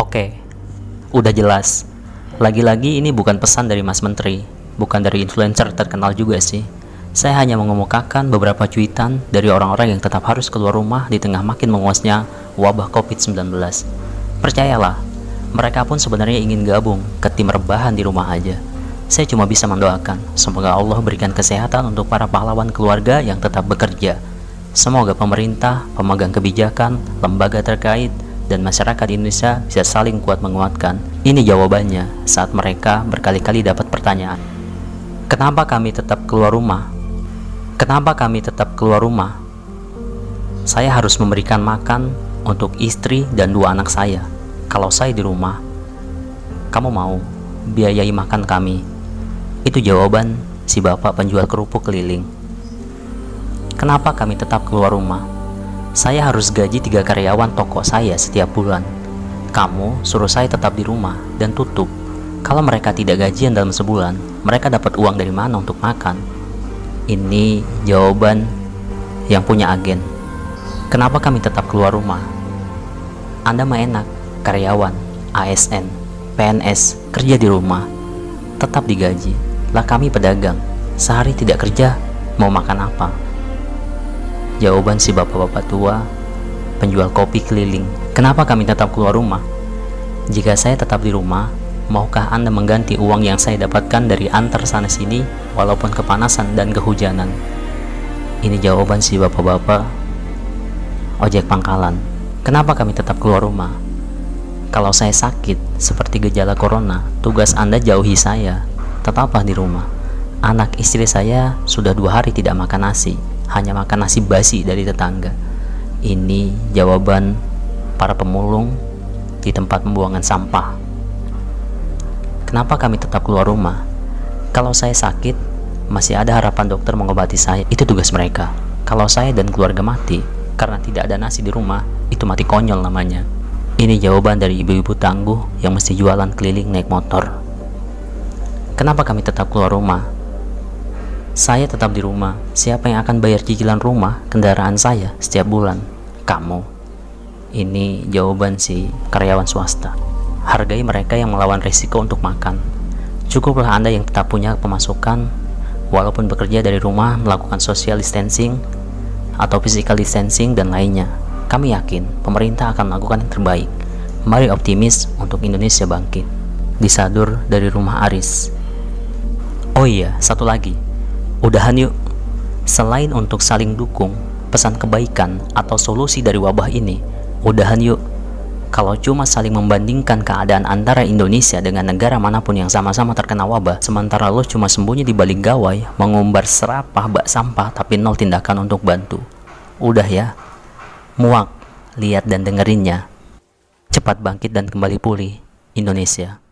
Oke, udah jelas. Lagi-lagi ini bukan pesan dari Mas Menteri, bukan dari influencer terkenal juga sih. Saya hanya mengemukakan beberapa cuitan dari orang-orang yang tetap harus keluar rumah di tengah makin menguasnya wabah COVID-19. Percayalah, mereka pun sebenarnya ingin gabung ke tim rebahan di rumah aja. Saya cuma bisa mendoakan, semoga Allah berikan kesehatan untuk para pahlawan keluarga yang tetap bekerja. Semoga pemerintah, pemegang kebijakan, lembaga terkait, dan masyarakat Indonesia bisa saling kuat menguatkan. Ini jawabannya saat mereka berkali-kali dapat pertanyaan. Kenapa kami tetap keluar rumah? Kenapa kami tetap keluar rumah? Saya harus memberikan makan untuk istri dan dua anak saya. Kalau saya di rumah, kamu mau biayai makan kami? Itu jawaban si bapak penjual kerupuk keliling. Kenapa kami tetap keluar rumah? Saya harus gaji tiga karyawan toko saya setiap bulan. Kamu suruh saya tetap di rumah dan tutup. Kalau mereka tidak gajian dalam sebulan, mereka dapat uang dari mana untuk makan? Ini jawaban yang punya agen. Kenapa kami tetap keluar rumah? Anda mah enak, karyawan, ASN, PNS, kerja di rumah, tetap digaji. Lah kami pedagang, sehari tidak kerja, mau makan apa? Jawaban si bapak-bapak tua, penjual kopi keliling. Kenapa kami tetap keluar rumah? Jika saya tetap di rumah, maukah Anda mengganti uang yang saya dapatkan dari antar sana sini walaupun kepanasan dan kehujanan? Ini jawaban si bapak-bapak ojek pangkalan. Kenapa kami tetap keluar rumah? Kalau saya sakit, seperti gejala corona, tugas Anda jauhi saya. Tetaplah di rumah. Anak istri saya sudah dua hari tidak makan nasi hanya makan nasi basi dari tetangga. Ini jawaban para pemulung di tempat pembuangan sampah. Kenapa kami tetap keluar rumah? Kalau saya sakit, masih ada harapan dokter mengobati saya. Itu tugas mereka. Kalau saya dan keluarga mati karena tidak ada nasi di rumah, itu mati konyol namanya. Ini jawaban dari ibu-ibu tangguh yang mesti jualan keliling naik motor. Kenapa kami tetap keluar rumah? Saya tetap di rumah. Siapa yang akan bayar cicilan rumah kendaraan saya setiap bulan? Kamu. Ini jawaban si karyawan swasta. Hargai mereka yang melawan risiko untuk makan. Cukuplah Anda yang tetap punya pemasukan walaupun bekerja dari rumah melakukan social distancing atau physical distancing dan lainnya. Kami yakin pemerintah akan melakukan yang terbaik. Mari optimis untuk Indonesia bangkit. Disadur dari rumah Aris. Oh iya, satu lagi Udahan yuk. Selain untuk saling dukung, pesan kebaikan atau solusi dari wabah ini, udahan yuk. Kalau cuma saling membandingkan keadaan antara Indonesia dengan negara mana pun yang sama-sama terkena wabah, sementara lo cuma sembunyi di balik gawai, mengumbar serapah bak sampah tapi nol tindakan untuk bantu. Udah ya. Muak, lihat dan dengerinnya. Cepat bangkit dan kembali pulih, Indonesia.